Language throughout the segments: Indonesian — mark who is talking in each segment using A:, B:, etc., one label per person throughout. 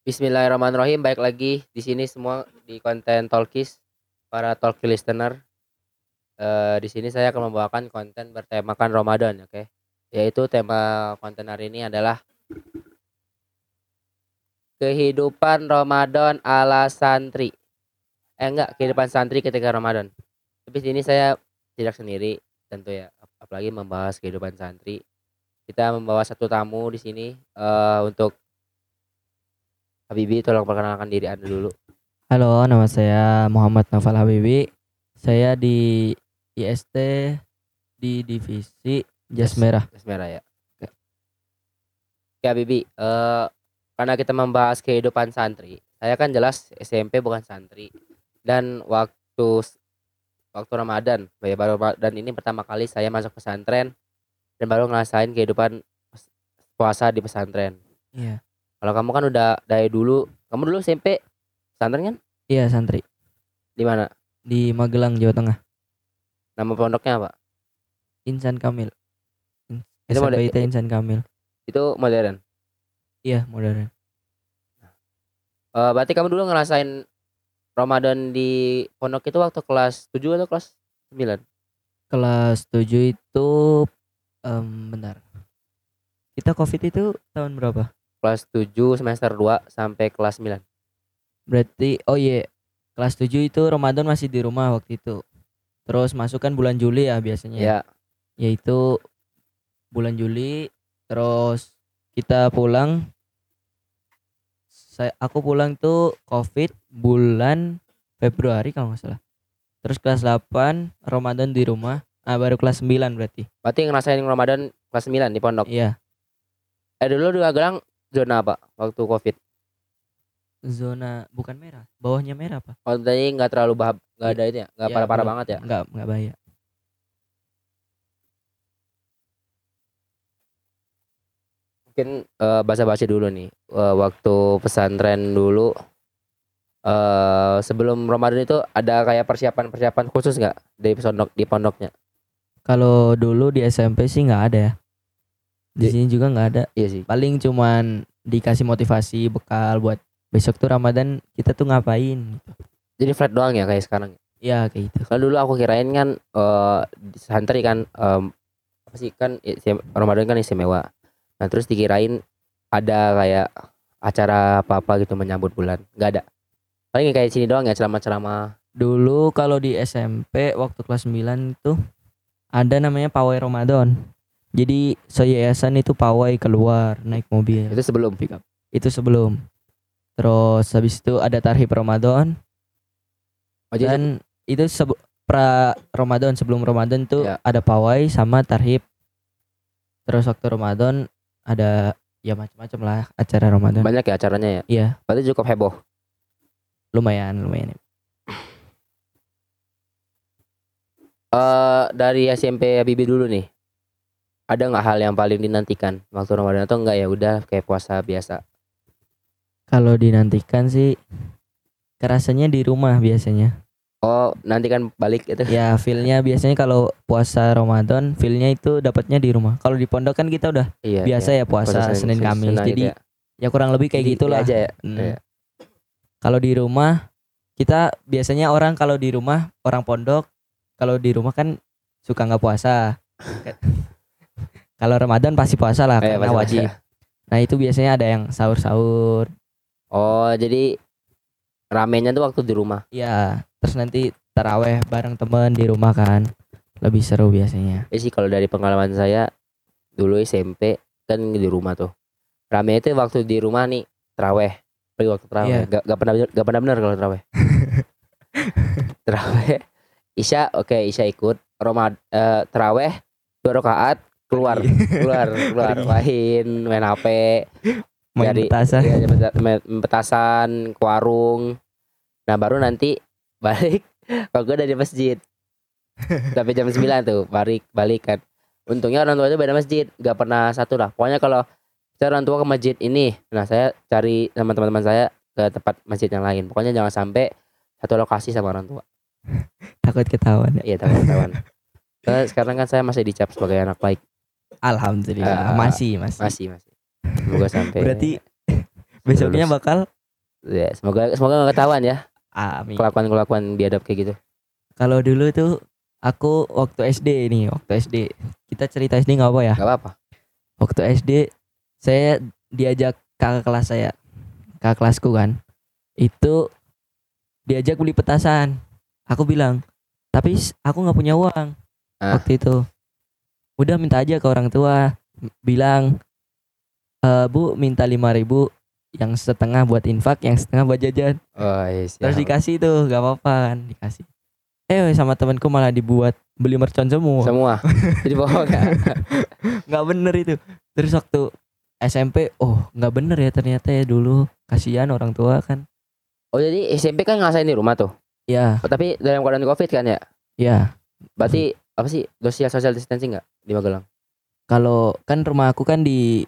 A: Bismillahirrahmanirrahim. Baik lagi di sini semua di konten Talkies para talk listener. Eh di sini saya akan membawakan konten bertemakan Ramadan, oke. Yaitu tema konten hari ini adalah kehidupan Ramadan ala santri. Eh enggak, kehidupan santri ketika Ramadan. Tapi di sini saya tidak sendiri tentu ya, ap- apalagi membahas kehidupan santri. Kita membawa satu tamu di sini eh untuk Habibi tolong perkenalkan diri Anda dulu.
B: Halo, nama saya Muhammad Naufal Habibi. Saya di IST di divisi Jas Merah.
A: Jas merah ya. Oke. Oke Habibi, eh karena kita membahas kehidupan santri, saya kan jelas SMP bukan santri dan waktu waktu Ramadan, ya baru dan ini pertama kali saya masuk pesantren dan baru ngerasain kehidupan puasa di pesantren.
B: Iya.
A: Kalau kamu kan udah dari dulu, kamu dulu SMP pesantren kan?
B: Iya, santri
A: Di mana?
B: di Magelang, Jawa Tengah.
A: Nama pondoknya apa?
B: Insan Kamil.
A: Itu
B: SMPIT Insan Kamil.
A: Itu modern.
B: Iya, modern.
A: Eh berarti kamu dulu ngerasain Ramadan di pondok itu waktu kelas 7 atau kelas 9?
B: Kelas 7 itu em bentar. Kita Covid itu tahun berapa?
A: Kelas 7 semester 2 sampai kelas 9.
B: Berarti oh iya, kelas 7 itu Ramadan masih di rumah waktu itu. Terus masuk kan bulan Juli ya biasanya.
A: Ya.
B: yaitu bulan Juli terus kita pulang saya aku pulang tuh covid bulan Februari kalau nggak salah terus kelas 8 Ramadan di rumah ah baru kelas 9 berarti
A: Berarti ngerasain Ramadan kelas 9 di pondok.
B: iya
A: Eh dulu di Magelang zona apa waktu Covid?
B: zona bukan merah bawahnya merah apa
A: Oh tadi nggak terlalu bahab, nggak ada itu ya, nggak
B: Iya,
A: parah-parah banget ya.
B: nggak nggak bahaya
A: Mungkin eh, basa-basi dulu nih. Eh, waktu pesantren dulu eh sebelum Ramadan itu ada kayak persiapan-persiapan khusus nggak di pondok di pondoknya?
B: kalau dulu di SMP sih nggak ada ya di sini juga nggak ada
A: Iya sih.
B: paling cuman dikasih motivasi bekal buat besok tuh Ramadan kita tuh ngapain gitu.
A: Jadi flat doang ya kayak sekarang.
B: Ya kayak gitu.
A: Kalau dulu aku kirain kan eh di santri kan em, apa sih kan Ramadan kan istimewa. Nah terus dikirain ada kayak acara apa-apa gitu menyambut bulan. nggak ada. Paling kayak sini doang ya ceramah-ceramah.
B: Dulu kalau di SMP waktu kelas 9 itu ada namanya pawai Ramadan. Jadi seyayasan itu pawai keluar naik mobil.
A: Itu sebelum
B: pick up. Itu sebelum. Terus habis itu ada tarhib Ramadan
A: Oh, jadi
B: dan itu sebe- pra Ramadan sebelum Ramadan tuh
A: Ya.
B: ada pawai sama tarhib. Terus waktu Ramadan ada ya macam-macam lah acara Ramadan.
A: banyak ya acaranya ya.
B: Iya,
A: Berarti cukup heboh.
B: lumayan lumayan.
A: Eh dari SMP Bibi dulu nih. Ada nggak hal yang paling dinantikan waktu Ramadan atau enggak ya udah kayak puasa biasa.
B: Kalau dinantikan sih kerasanya di rumah biasanya.
A: Oh nanti kan balik itu.
B: Ya feelnya biasanya kalau puasa Ramadan feelnya itu dapatnya di rumah. Kalau di pondok kan kita udah
A: Iya.
B: biasa
A: iya.
B: ya puasa, Senin Kamis.
A: Senang
B: Jadi
A: gitu ya.
B: ya kurang lebih kayak
A: Di-
B: gitulah.
A: aja ya.
B: Hmm.
A: Iya.
B: Kalau di rumah kita biasanya orang kalau di rumah orang pondok kalau di rumah kan suka nggak puasa. kalau Ramadan pasti puasa lah
A: Eh,
B: karena wajib.
A: puasa.
B: Nah itu biasanya ada yang sahur-sahur.
A: Oh jadi ramenya tuh waktu di rumah.
B: Ya terus nanti taraweh bareng temen di rumah kan lebih seru biasanya.
A: Ya sih kalau dari pengalaman saya dulu SMP kan di rumah tuh. Rame itu waktu di rumah nih teraweh. Pergi waktu teraweh.
B: Iya.
A: Gak, gak pernah gak pernah benar kalau teraweh. teraweh. Isya oke Isya ikut. Romad eh, teraweh dua rakaat keluar keluar keluar.
B: Pergi.
A: main main HP
B: Main
A: Dari-
B: petasan.
A: ya, main- petasan ke warung. Nah baru nanti balik kalau gue dari masjid. Sampai jam 9 tuh balik balik kan. Untungnya orang tua itu beda masjid gak pernah satu lah. Pokoknya kalau saya orang tua ke masjid ini nah saya cari sama teman-teman saya ke tempat masjid yang lain. Pokoknya jangan sampai satu lokasi sama orang tua.
B: Takut ketahuan ya.
A: iya teman-teman Karena sekarang kan saya masih dicap sebagai anak baik
B: Alhamdulillah
A: Ah,
B: masih masih.
A: masih masih semoga sampai
B: Berarti besoknya
A: lulus.
B: bakal
A: Ya, semoga semoga gak ketahuan ya
B: amin.
A: kelakuan-kelakuan biadab kayak gitu.
B: Kalau dulu tuh aku waktu SD nih, waktu SD. Kita cerita SD nggak apa ya?
A: Gak apa-apa.
B: Waktu SD saya diajak kakak kelas saya, kakak kelasku kan. Itu diajak beli petasan. Aku bilang, tapi aku nggak punya uang
A: Ah.
B: waktu itu. Udah minta aja ke orang tua, bilang, "Eh, bu minta lima ribu yang setengah buat infak, yang setengah buat jajan.
A: Oh, iya, siap.
B: Terus dikasih tuh, gak apa-apa kan, dikasih. Eh sama temanku malah dibuat beli mercon semua.
A: semua. Jadi bohong ya.
B: nggak bener itu. Terus waktu SMP, oh nggak bener ya ternyata ya dulu. Kasihan orang tua kan.
A: Oh, jadi SMP kan ngerasain di rumah tuh.
B: Ya,
A: Oh, tapi dalam keadaan Covid kan ya?
B: ya.
A: Berarti apa sih? Social social distancing enggak di Magelang?
B: Kalau kan rumah aku kan di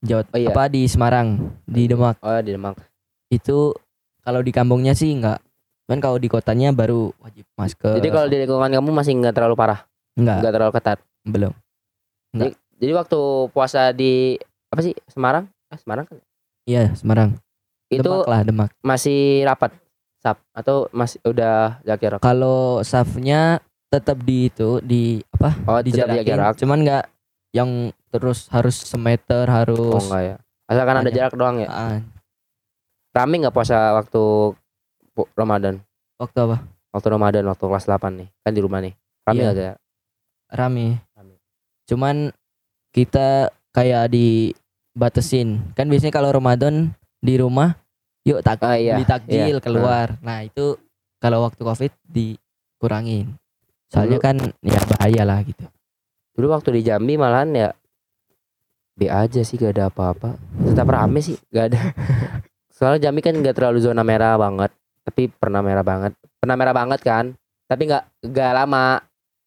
B: Jawa
A: Oh, iya.
B: apa di Semarang, di Demak.
A: Oh, di Demak.
B: Itu kalau di kampungnya sih nggak. Kan kalau di kotanya baru wajib masker.
A: Jadi kalau di lingkungan kamu masih nggak terlalu parah,
B: nggak
A: nggak terlalu ketat.
B: belum.
A: Jadi waktu puasa di apa sih Semarang? Ah, Semarang kan?
B: Iya Semarang.
A: Itu
B: Demak lah Demak.
A: masih rapat sap atau masih udah jarak?
B: Kalau safnya tetap di itu di apa?
A: Oh,
B: dijarakin.
A: jarak.
B: Cuman nggak yang terus harus semeter
A: Oh
B: harus
A: enggak ya. Asalkan ada jarak doang ya.
B: Ah,
A: Rame nggak puasa waktu Ramadan?
B: waktu apa?
A: Waktu Ramadan waktu kelas 8 nih. Kan di rumah nih. Rame
B: Iya.
A: nggak ya?
B: Rame.
A: Rame.
B: Cuman kita kayak dibatasin. Kan biasanya kalau Ramadan di rumah yuk tak
A: Ah iya.
B: beli takjil
A: iya.
B: keluar. Nah, itu kalau waktu Covid dikurangin. Soalnya
A: Dulu-
B: kan ya bahaya lah gitu.
A: Dulu waktu di Jambi malahan ya B aja sih gak ada apa-apa. Tetap rame sih, gak ada. Soalnya Jambi kan gak terlalu zona merah banget, tapi pernah merah banget. Pernah merah banget kan, tapi nggak nggak lama.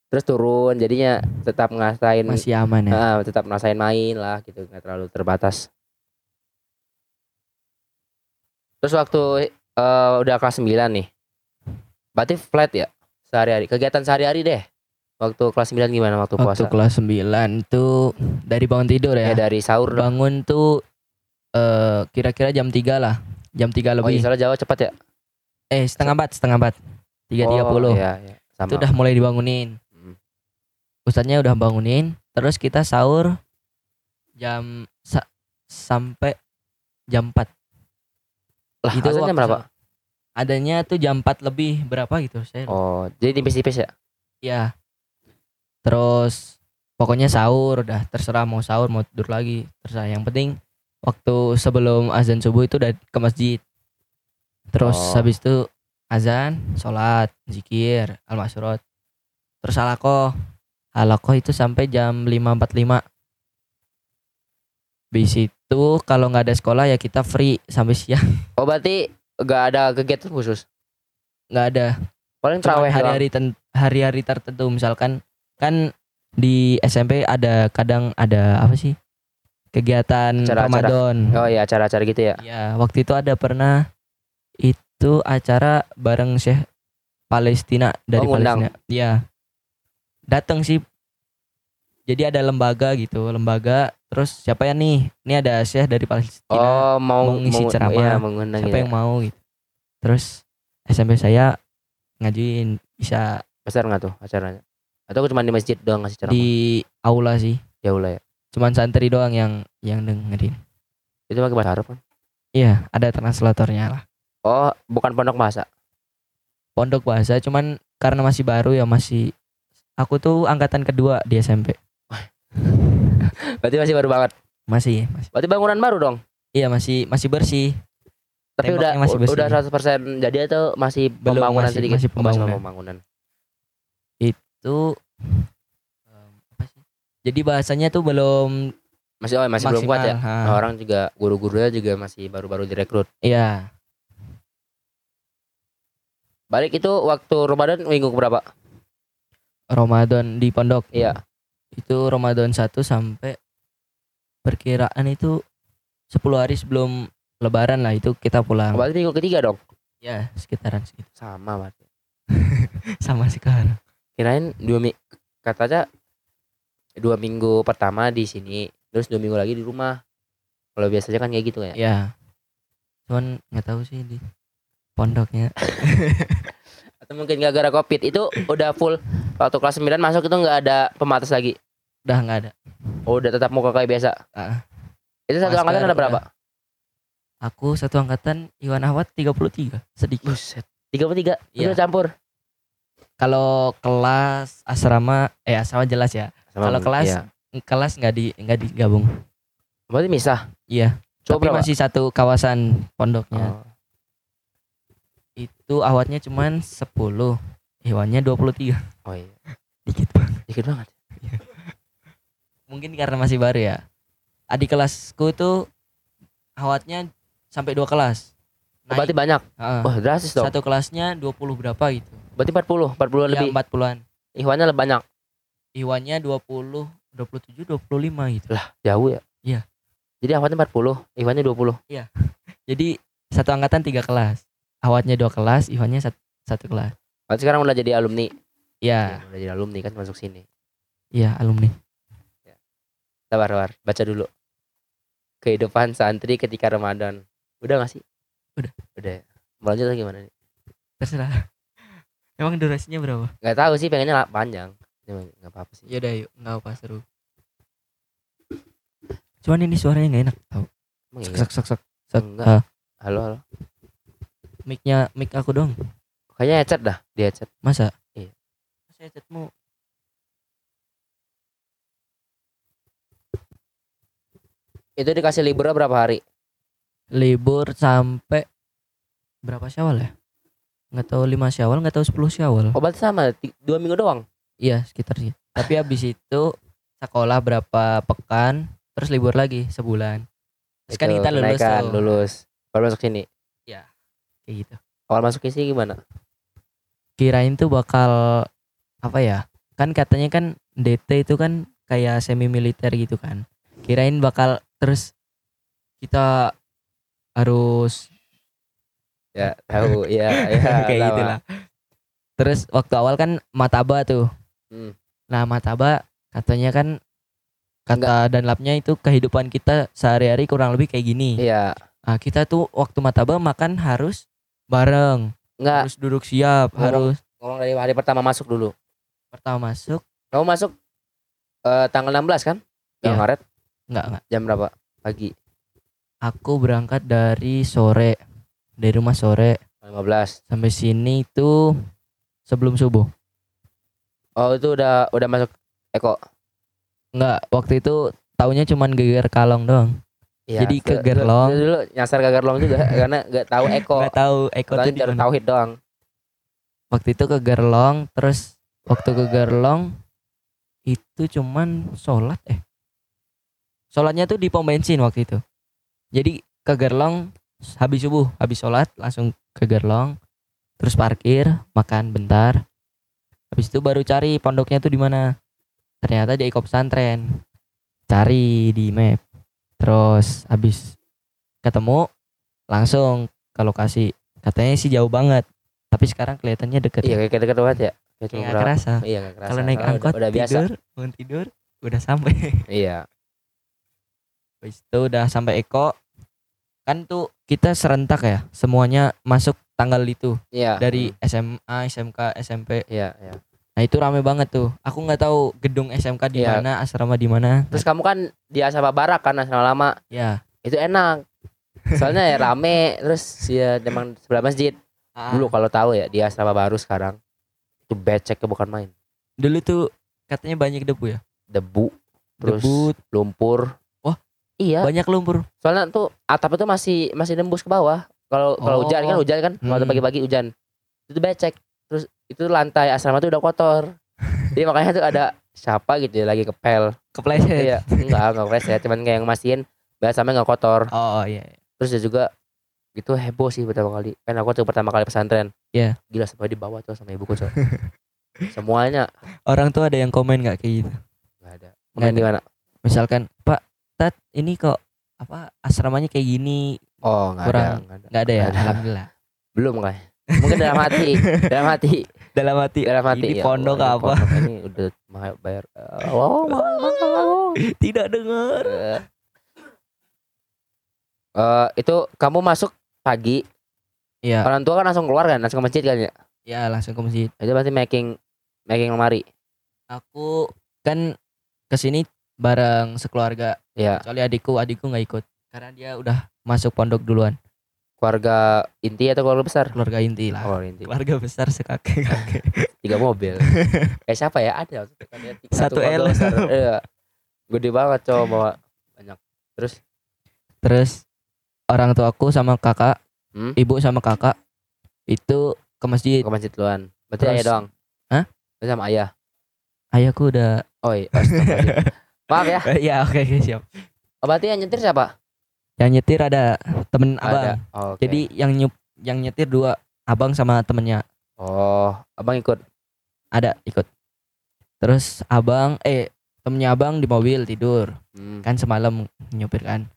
A: Terus turun, jadinya tetap ngerasain
B: Masih aman ya.
A: Ah, tetap ngerasain main lah gitu, nggak terlalu terbatas. Terus waktu eh, udah kelas 9 nih. Berarti flat ya sehari-hari. Kegiatan sehari-hari deh. Waktu kelas 9 gimana waktu
B: Waktu
A: puasa?
B: kelas 9 tuh dari bangun tidur
A: Ya
B: ya.
A: dari sahur dong.
B: bangun tuh eh kira-kira jam 3 lah. Jam 3
A: Oh iya,
B: lebih.
A: soalnya Jawa cepat ya?
B: eh, setengah 4, setengah 4. 3.30.
A: Oh, iya, iya. Sama.
B: Itu udah mulai dibangunin.
A: Hmm.
B: Ustadznya udah bangunin, terus kita sahur jam sa- sampai jam 4.
A: Lah,
B: Itu waktu
A: berapa?
B: Adanya tuh jam 4 lebih berapa gitu saya. lupa.
A: Oh, jadi tipis-tipis ya?
B: Iya. Terus pokoknya sahur udah terserah mau sahur mau tidur lagi, terserah. Yang penting waktu sebelum azan subuh itu udah ke masjid. Terus
A: Oh.
B: habis itu azan, sholat, zikir, al-masyurot. Terus halakoh. Halakoh itu sampai jam 5.45. Habis itu kalau nggak ada sekolah ya kita free sampai siang.
A: Oh, berarti gak ada kegiatan khusus?
B: nggak ada.
A: Paling terawih
B: hari-hari hari-hari tertentu misalkan kan di SMP ada kadang ada apa sih kegiatan
A: Acara-acara.
B: Ramadan
A: Oh iya, acara-acara gitu ya.
B: ya waktu itu ada pernah itu acara bareng Syekh Palestina dari
A: Oh.
B: Palestina ya datang sih jadi ada lembaga gitu lembaga terus siapa ya nih ini ada Syekh dari Palestina
A: Oh, mau
B: mau ngisi
A: mau-
B: ceramah.
A: Mengundang
B: siapa
A: ya.
B: yang mau gitu terus SMP saya ngajuin bisa
A: Besar nggak tuh acaranya? Atau cuma di masjid doang ngasih ceramah?
B: di aula sih
A: Ya ulah ya.
B: cuman santri doang yang yang dengerin
A: Itu pakai bahasa Arab kan?
B: iya ada translatornya lah
A: Oh, bukan pondok bahasa.
B: pondok bahasa cuman karena masih baru ya masih aku tuh angkatan kedua di SMP
A: Berarti masih baru banget.
B: masih masih
A: Berarti bangunan baru dong.
B: iya masih masih bersih
A: Tapi udah
B: Temboknya masih bersih.
A: udah 100% jadi atau masih
B: Belum,
A: pembangunan
B: masih-
A: sedikit?
B: masih
A: Oh,
B: pembangunan.
A: pembangunan.
B: itu em, apa sih jadi bahasanya tuh belum
A: Masih oh, masih belum kuat ya.
B: maksimal, ha.
A: Nah, orang juga guru-gurunya juga masih baru-baru direkrut.
B: iya
A: Balik itu waktu Ramadan minggu berapa?
B: Ramadan di pondok
A: Iya.
B: Itu Ramadan 1 sampai perkiraan itu 10 hari sebelum lebaran lah itu kita pulang
A: Berarti minggu ketiga dong.
B: ya sekitaran segitu
A: Sama berarti.
B: sama sekarang
A: Kirain dua minggu katanya dua minggu pertama di sini, terus dua minggu lagi di rumah. Kalau biasanya kan kayak gitu ya.
B: ya cuman nggak tahu sih di pondoknya
A: mungkin gak gara covid itu udah full waktu kelas 9 masuk itu nggak ada pematas lagi.
B: udah nggak ada
A: Oh, udah tetap muka kayak biasa.
B: Ah,
A: Itu satu
B: Masker
A: angkatan ada
B: udah.
A: berapa?
B: aku satu angkatan Iwan Ahmad 33 sedikit
A: Buset. 33. Itu
B: Iya.
A: campur.
B: kalau kelas asrama eh asrama jelas ya Kalau kelas
A: iya.
B: kelas nggak di nggak digabung
A: Berarti misah.
B: iya
A: Coba
B: tapi
A: berapa?
B: masih satu kawasan pondoknya
A: Oh.
B: Itu awatnya cuman 10 Iwannya 23
A: oh iya.
B: dikit banget
A: Dikit banget.
B: mungkin karena masih baru ya adik kelasku tuh awatnya sampai dua kelas
A: Oh, berarti banyak.
B: Heeh.
A: Wah, drastis dong.
B: satu kelasnya 20 berapa gitu
A: Berarti 40, 40
B: ya,
A: lebih.
B: 40-an
A: Ihwannya lebih banyak.
B: Iwannya 20 27 25 gitu
A: Jauh ya?
B: Iya.
A: Jadi awatnya 40, Ihwannya 20.
B: jadi satu angkatan tiga kelas awatnya dua kelas Iwannya satu, satu kelas
A: Berarti sekarang udah jadi alumni.
B: ya
A: Udah jadi alumni kan masuk sini.
B: iya alumni
A: Sabar, sabar. Baca dulu. Kehidupan santri ketika Ramadan. Udah gak sih?
B: Udah.
A: Udah. ya? Mau lanjut lagi gimana nih?
B: terserah emang durasinya berapa
A: Gak tahu sih pengennya panjang. Cuma gak apa-apa sih.
B: ya udah yuk nggak apa seru cuman ini suaranya nggak enak tau
A: Emang
B: sok
A: iya?
B: sok
A: Enggak.
B: Ah,
A: Halo, halo.
B: Micnya mic aku dong
A: Kayaknya headset dah, di headset.
B: masa
A: Iya.
B: masa headsetmu
A: Itu dikasih libur berapa hari?
B: libur sampai berapa syawal ya nggak tahu lima syawal nggak tahu 10 syawal
A: Oh, berarti sama, dua minggu doang.
B: iya sekitar sih tapi habis itu sekolah berapa pekan terus libur lagi sebulan terus kan
A: Itu,
B: kita lulus tuh
A: lulus. Baru masuk sini.
B: Kayak gitu
A: Awal masuk ke sini gimana?
B: kirain tuh bakal apa ya kan katanya kan DT itu kan kayak semi militer gitu kan kirain bakal terus kita harus
A: Ya, tahu. ya, ya.
B: kayak
A: tahu.
B: gitu lah terus waktu awal kan mataba tuh
A: Hmm.
B: nah mataba katanya kan kata dan labnya itu kehidupan kita sehari-hari kurang lebih kayak gini
A: Iya.
B: nah kita tuh waktu mataba makan harus bareng
A: Enggak,
B: harus duduk siap
A: Ngomong-
B: harus
A: ngomong dari hari pertama masuk dulu.
B: pertama masuk
A: Kamu masuk eh, tanggal 16 kan? Tanggal Maret
B: enggak enggak
A: jam berapa? Pagi.
B: aku berangkat dari sore dari rumah sore
A: 15.
B: sampai sini itu sebelum subuh
A: Oh, itu udah udah masuk Eko.
B: enggak waktu itu taunya cuman geger kalong doang
A: Iya,
B: Jadi ke Gerlong.
A: Dulu, nyasar ke Gerlong juga karena nggak tahu Eko.
B: nggak tahu Eko tuh di mana.
A: tauhid doang.
B: waktu itu ke Gerlong terus waktu ke Gerlong itu cuman sholat eh sholatnya tuh di pom bensin waktu itu jadi ke Gerlong habis subuh habis sholat langsung ke Gerlong terus parkir makan bentar habis itu baru cari pondoknya tuh di mana ternyata di Eko pesantren cari di map terus habis ketemu langsung ke lokasi katanya sih jauh banget tapi sekarang kelihatannya deket
A: Iya, kayak deket banget ya. Kayak cuma
B: nggak
A: berapa-
B: kerasa
A: Iya, nggak kerasa.
B: kalau naik angkot
A: udah, udah biasa.
B: tidur bangun tidur udah sampai
A: Iya.
B: habis itu udah sampai Eko kan tuh kita serentak ya semuanya masuk tanggal itu
A: Iya.
B: dari. SMA SMK SMP
A: Iya, iya.
B: Nah itu rame banget tuh aku nggak tahu gedung SMK di
A: Iya.
B: mana asrama di mana
A: Terus kamu kan di asrama barak kan asrama lama.
B: ya
A: Itu enak. Soalnya ya rame terus ya emang sebelah masjid.
B: Ah,
A: Dulu kalau tahu ya di asrama baru sekarang itu beceknya bukan main.
B: dulu tuh katanya banyak debu ya
A: Debu, terus
B: debu
A: lumpur.
B: Wah,
A: Iya,
B: banyak lumpur
A: soalnya tuh atap itu masih masih nembus ke bawah. Kalau kalau hujan kan
B: Oh.
A: hujan kan, waktu
B: Hmm.
A: pagi-pagi hujan. Itu becek. Terus itu lantai asrama tuh udah kotor. Jadi makanya tuh ada siapa gitu ya lagi kepel.
B: kepleset
A: Iya, enggak enggak ya, cuman kayak yang mastiin biar sampai enggak kotor.
B: oh, oh iya
A: Terus dia juga itu heboh sih pertama kali. Kan aku tuh pertama kali pesantren.
B: Iya.
A: Gila sampai di bawah tuh sama ibuku tuh. Semuanya
B: orang tuh ada yang komen nggak kayak gitu
A: enggak ada.
B: Nggak
A: Mungkin
B: ada.
A: gimana?
B: misalkan Pak Tat ini kok apa asramanya kayak gini
A: Oh, enggak ada, enggak ada.
B: nggak ada ya
A: Nggak ada.
B: alhamdulillah
A: Belum kayak. Mungkin dalam hati, dalam hati,
B: dalam hati
A: dalam hati.
B: ini
A: Ya
B: pondok
A: ini
B: apa
A: pondok Ini udah mahal bayar. Eh, mahal, mahal.
B: tidak dengar
A: eh, itu kamu masuk pagi
B: Iya,
A: orang tua kan langsung keluar kan langsung ke masjid kan ya
B: ya langsung ke masjid.
A: itu berarti making making lemari
B: Aku kan ke sini bareng sekeluarga.
A: ya
B: Kecuali adikku, adikku nggak ikut karena dia udah masuk pondok duluan.
A: Keluarga inti atau keluarga besar
B: Keluarga inti lah.
A: oh inti
B: Keluarga besar sekakek kakek.
A: tiga mobil kayak siapa ya ada kan tiga-
B: Satu
A: keluarga
B: L.
A: Iya. gede banget cowok bawa banyak terus
B: Terus orang tuaku sama kakak,
A: Hmm?
B: ibu sama kakak itu ke masjid.
A: ke masjid duluan berarti
B: Terus-
A: ayah doang
B: Hah?
A: Terus sama ayah
B: Ayahku udah.
A: oh iya maaf ya
B: ya oke oke, siap.
A: oh, berarti yang nyetir siapa
B: Yang nyetir ada temen
A: ada
B: abang.
A: oh, oke.
B: Jadi yang nyup, yang nyetir dua abang sama temennya
A: oh abang ikut
B: ada ikut. Terus abang eh temennya abang di mobil tidur
A: hmm.
B: kan semalam nyupir kan.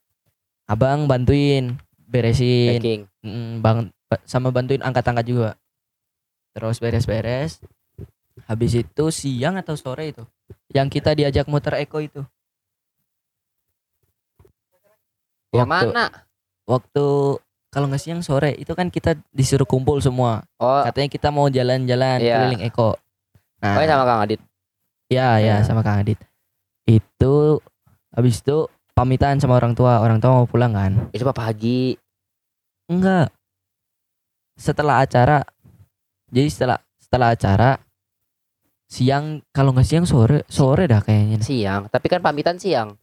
B: Abang bantuin beresin,
A: packing
B: Mm, bang ba- sama bantuin angkat-angkat juga. Terus beres-beres. Habis itu siang atau sore itu yang kita diajak muter Eko itu.
A: yang
B: Waktu-
A: mana
B: Waktu kalau nggak siang sore itu kan kita disuruh kumpul semua.
A: oh
B: Katanya kita mau jalan-jalan
A: Iya.
B: keliling Eko. Nah,
A: oh sama kang Adit
B: Ya, ya,
A: Iya.
B: sama Kang Adit. Itu habis itu pamitan sama orang tua. Orang tua mau pulang kan?
A: itu apa pagi
B: Enggak. Setelah acara. Jadi setelah setelah acara siang kalau nggak siang sore sore dah kayaknya.
A: siang tapi kan pamitan siang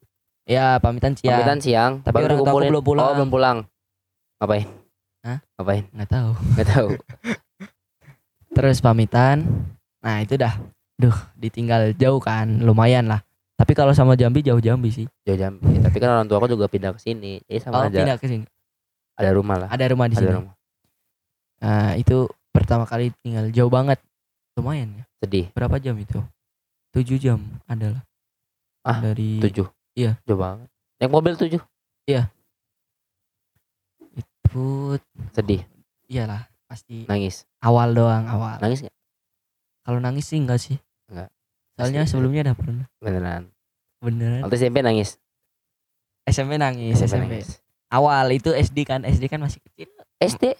B: Ya, pamitan siang.
A: pamitan siang
B: Tapi orang tua aku belum pulang.
A: oh belum pulang ngapain
B: Hah?
A: ngapain
B: Nggak tahu.
A: nggak tahu
B: Terus pamitan. Nah, itu dah. Duh, ditinggal jauh kan. Lumayan lah. Tapi kalau sama Jambi jauh Jambi sih.
A: jauh jam Ya, tapi kan orang tua aku juga pindah ke sini jadi sama
B: Oh,
A: aja
B: pindah ke sini.
A: ada rumah lah
B: Ada rumah di
A: ada
B: sini.
A: rumah
B: Nah, itu pertama kali tinggal jauh banget. Lumayan ya.
A: sedih
B: berapa jam itu? 7 jam adalah.
A: Ah,
B: dari
A: tujuh
B: Iya.
A: jauh banget naik mobil tujuh
B: itu
A: sedih
B: iyalah pasti
A: nangis
B: awal doang awal.
A: nangis nggak
B: Kalau nangis sih enggak sih.
A: Enggak.
B: Soalnya
A: Pasti.
B: sebelumnya udah pernah.
A: beneran
B: Beneran.
A: waktu SMP nangis
B: SMP nangis, SMP.
A: nangis
B: Awal itu SD kan, SD kan masih kecil.
A: SD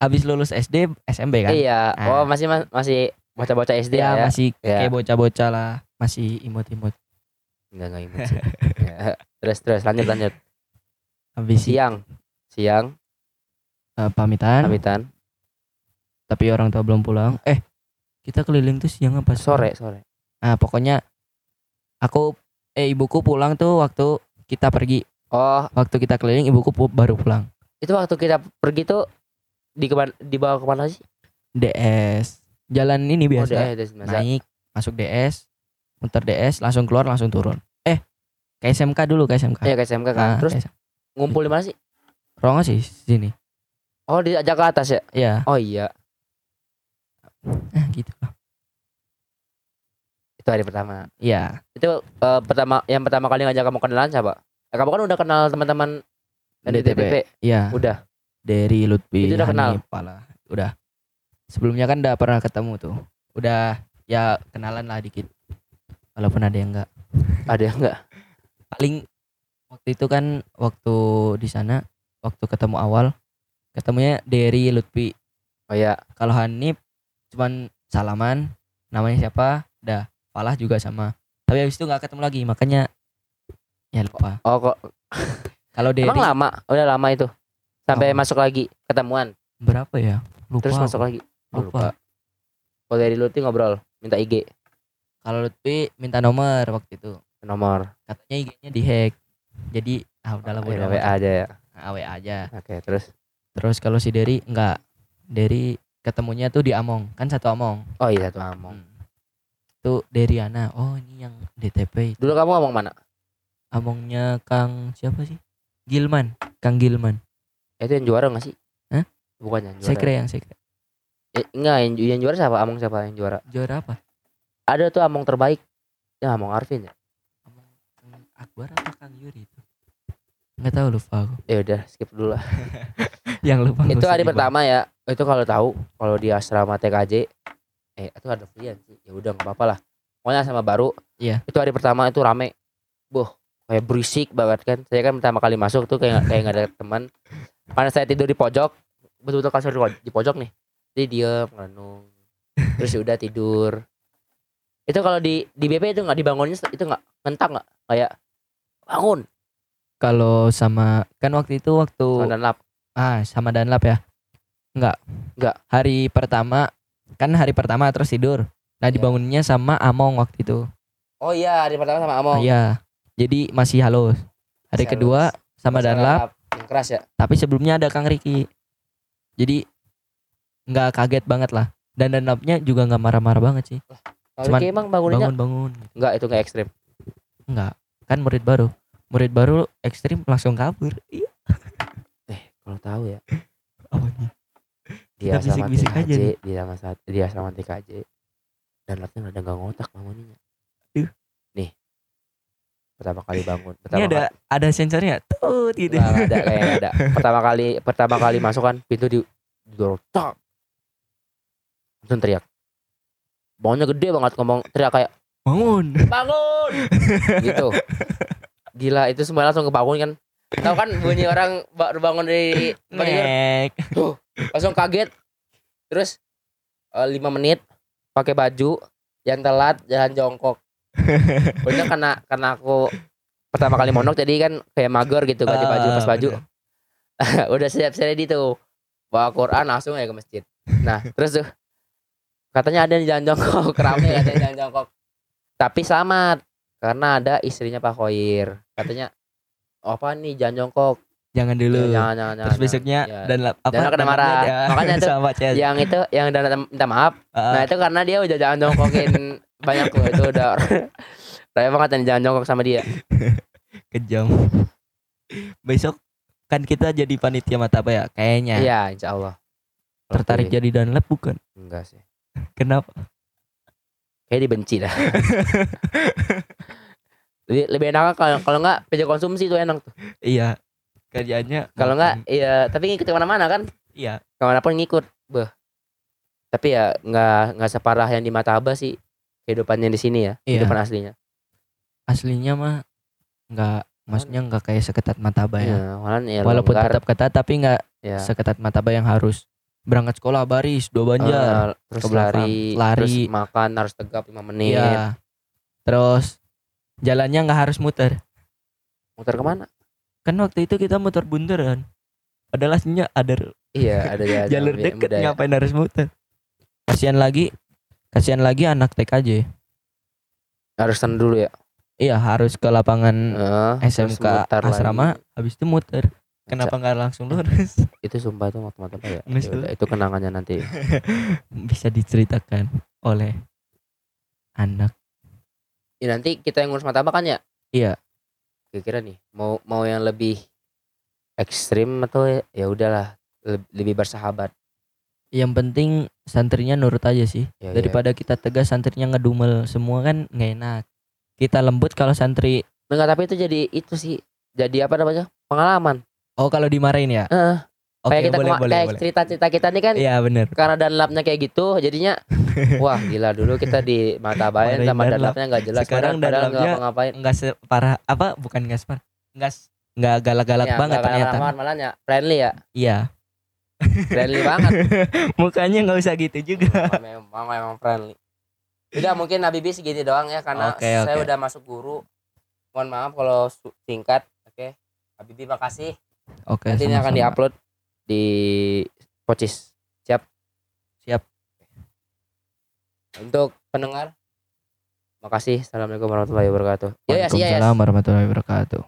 B: Habis lulus SD, SMP kan?
A: iya oh
B: Ah.
A: masih ma- masih bocah-bocah SD
B: Ya,
A: ya, ya.
B: masih
A: Ya.
B: kayak bocah-bocah lah, masih imut-imut.
A: Enggak enggak imut sih Ya. terus terus lanjut lanjut
B: Habis
A: siang siang
B: eh, pamitan,
A: pamitan
B: tapi orang tua belum pulang. Eh, kita keliling tuh siang apa
A: sore sore
B: Nah, pokoknya aku eh ibuku pulang tuh waktu kita pergi.
A: oh
B: Waktu kita keliling ibuku pu- baru pulang.
A: itu waktu kita pergi tuh di ke mana dibawa ke mana sih
B: DS. Jalan ini
A: oh,
B: biasa.
A: udah, udah, biasa.
B: Naik, masuk DS, muter DS, langsung keluar, langsung turun. Eh, ke SMK dulu ke SMK.
A: Iya ke SMK kan.
B: Nah,
A: Terus
B: SMK.
A: ngumpul di mana sih?
B: Rongo sih sini.
A: Oh diajak ke atas ya?
B: Iya,
A: Oh iya.
B: eh, gitu lah.
A: Itu hari pertama.
B: Iya,
A: Itu eh, pertama yang pertama kali ngajak kamu kenalan siapa? Eh, kamu kan udah kenal teman-teman dari
B: DTP. Iya.
A: Udah.
B: Dari Lutfi,
A: Itu udah kenal?
B: Lah. Udah. Sebelumnya kan udah pernah ketemu tuh. Udah ya kenalan lah dikit. Walaupun ada yang enggak.
A: Ada yang enggak?
B: paling waktu itu kan waktu di sana waktu ketemu awal ketemunya dari Lutfi
A: Oh iya.
B: kalau Hanif cuman salaman namanya siapa dah Falah juga sama tapi habis itu nggak ketemu lagi makanya ya lupa
A: Oh kok
B: kalau dari
A: emang lama? Udah lama itu. Sampai
B: Apa?
A: masuk lagi ketemuan.
B: berapa ya lupa
A: Terus masuk lagi. Oh,
B: lupa,
A: lupa. Kalau dari Lutfi ngobrol, minta IG,
B: kalau Lutfi minta nomor waktu itu
A: nomor.
B: katanya IG-nya dihack jadi ah udahlah bodo.
A: WA aja ya.
B: Nah, WA aja
A: Oke, terus
B: terus kalau si Derry enggak Derry ketemunya tuh di Among kan satu Among
A: oh iya satu ngomong.
B: Hmm. Tuh Deriana. Oh, ini yang DTP. itu.
A: Dulu kamu ngomong mana?
B: Amongnya Kang siapa sih? Gilman. Kang Gilman.
A: Eh, Itu yang juara gak sih?
B: Hah?
A: Bukan yang juara.
B: Sekre yang sekre.
A: Eh, enggak, yang, yang juara siapa? Among siapa yang juara?
B: Juara apa?
A: Ada tuh Among terbaik. Ya Among Arvin ya.
B: Among Akbar apa Kang Yuri itu? Enggak tahu lupa aku.
A: Ya udah, skip dulu lah.
B: yang lupa nggak
A: itu hari pertama ya. Itu kalau tahu kalau di asrama TKJ eh itu ada Frian sih. Ya udah enggak apa-apa lah. Pokoknya sama baru.
B: Iya.
A: Itu hari pertama itu rame. Boh, kayak berisik banget kan. Saya kan pertama kali masuk tuh kayak kayak nggak ada teman. karena saya tidur di pojok betul-betul kasur di poj- di pojok nih jadi diem merenung terus ya udah tidur itu kalau di di BP itu nggak dibangunnya itu nggak ngentak nggak kayak bangun
B: Kalau sama kan waktu itu waktu
A: sama dan lap
B: ah sama Danlap ya? Enggak.
A: Enggak.
B: Hari pertama kan hari pertama terus tidur. Nah,
A: Iya.
B: dibangunnya sama Among waktu itu.
A: oh iya hari pertama sama Among
B: Iya. Jadi masih halus. Hari
A: Masih
B: kedua sama
A: Sama
B: Danlap,
A: yang keras ya
B: tapi sebelumnya ada Kang Riki. Jadi nggak kaget banget lah. Dan Danlapnya juga nggak marah-marah banget sih.
A: Kalau
B: Cuman
A: emang bangunnya
B: Bangun-bangun.
A: enggak itu enggak ekstrim
B: Enggak. Kan murid baru. Murid baru ekstrim langsung kabur. Iya.
A: kalau tahu ya
B: Apa nih?
A: dia
B: bisik-bisik aja
A: TKJ
B: nih.
A: dia sama saat dia sama TKJ dan lapnya ada nggak ngotak bangunnya
B: Duh.
A: nih pertama kali bangun
B: Ini
A: pertama
B: ada ada sensornya. Tut gitu.
A: Nggak ada kayak ada pertama kali pertama kali masuk kan pintu di didorong tak langsung teriak bangunnya gede banget ngomong teriak kayak
B: Bangun.
A: bangun! Gitu. Gila itu semua langsung kebangun kan. Tahu kan bunyi orang bangun dari tidur?
B: Ngek.
A: langsung kaget. Terus eh, lima menit pakai baju yang telat jalan jongkok. Pokoknya karena karena aku pertama kali monok jadi kan kayak mager gitu ganti baju
B: Ah,
A: pas baju. udah siap ready tuh. Bawa Quran langsung ya ke masjid. Nah terus tuh katanya ada yang jalan jongkok rame katanya jalan jongkok tapi selamat karena ada istrinya Pak Khoir katanya "Oh, apa nih jalan jongkok
B: Jangan dulu.
A: Ya, jangan jangan
B: Terus
A: jangan.
B: besoknya
A: Ya.
B: dan apa?
A: Dan kena marah.
B: dia
A: Makanya
B: sama Cez.
A: yang itu yang dan minta maaf
B: Ah,
A: Nah itu karena dia udah jangan jongkokin banyak loh itu udah Raya banget yang jangan jongkok sama dia
B: kejam. Besok kan kita jadi panitia mata apa ya? Kayaknya.
A: Iya insya Allah Kalau
B: Tertarik
A: pilih.
B: jadi danlap bukan?
A: Enggak sih
B: Kenapa?
A: Kayak dibenci dah lebih, lebih enak kalau kalau enggak PJ konsumsi tuh enak tuh
B: Iya. Kerjanya
A: Kalau enggak iya tapi ngikut ke mana-mana kan
B: Iya.
A: Ke mana pun ngikut Beh. Tapi ya enggak enggak separah yang di mata abah sih Kehidupannya di sini ya
B: Iya.
A: Kehidupan aslinya
B: Aslinya mah enggak maksudnya enggak kayak seketat mataba ya.
A: Iya, malahan ya
B: Walaupun tetap ketat tapi enggak
A: ya.
B: seketat mataba yang harus berangkat sekolah baris dua banjar.
A: Eh, terus
B: ke belakang.
A: lari,
B: Lari.
A: terus makan harus tegap 5 menit.
B: Iya. Terus jalannya nggak harus muter.
A: Muter ke mana?
B: Kan waktu itu kita muter bundaran. Padahal aslinya ada
A: Iya, ada jalan
B: jalur deket
A: budaya.
B: ngapain harus muter. Kasihan lagi, kasihan lagi anak TKJ.
A: Harus dulu ya.
B: Iya harus ke lapangan
A: Eh, terus
B: SMK asrama,
A: lagi.
B: habis itu muter. Kenapa nggak langsung lurus?
A: Itu sumpah itu mata-mata ya?
B: Nges
A: Ya udah, itu kenangannya nanti.
B: Bisa diceritakan oleh anak.
A: Ya, nanti kita yang ngurus mata kan ya?
B: Iya.
A: Kira-kira nih mau mau yang lebih ekstrim atau ya- ya udahlah le- lebih bersahabat.
B: Yang penting santrinya nurut aja sih.
A: Ya,
B: Daripada kita tegas santrinya ngedumel semua kan nggak enak. Kita lembut kalau santri.
A: ya. Enggak, tapi itu jadi itu sih. Jadi apa namanya? Pengalaman.
B: Oh kalau dimarahin ya?
A: Heeh.
B: Oke
A: kayak kita
B: boleh boleh
A: kayak cerita-cerita kita nih kan
B: Iya bener.
A: karena dan lapnya kayak gitu jadinya wah gila dulu kita di mata bayan sama dan
B: danlap.
A: lapnya nggak jelas
B: Sekarang
A: padahal, nggak
B: danlapnya
A: ngapa-ngapain
B: Enggak separah apa? Bukan enggak separah. Enggak s- enggak galak-galak
A: Ya,
B: banget
A: nggak
B: ternyata.
A: galak-galakan, malah ya friendly ya
B: Iya.
A: friendly banget
B: Mukanya nggak usah gitu juga.
A: memang memang friendly udah mungkin Nabibi segini doang ya karena
B: Oke,
A: saya
B: oke.
A: udah masuk guru mohon maaf kalau singkat oke Habibi makasih
B: Oke.
A: nanti ini akan diupload di Pocis siap
B: Siap.
A: untuk pendengar makasih assalamualaikum warahmatullahi wabarakatuh ya ya sih ya
B: Waalaikumsalam warahmatullahi wabarakatuh.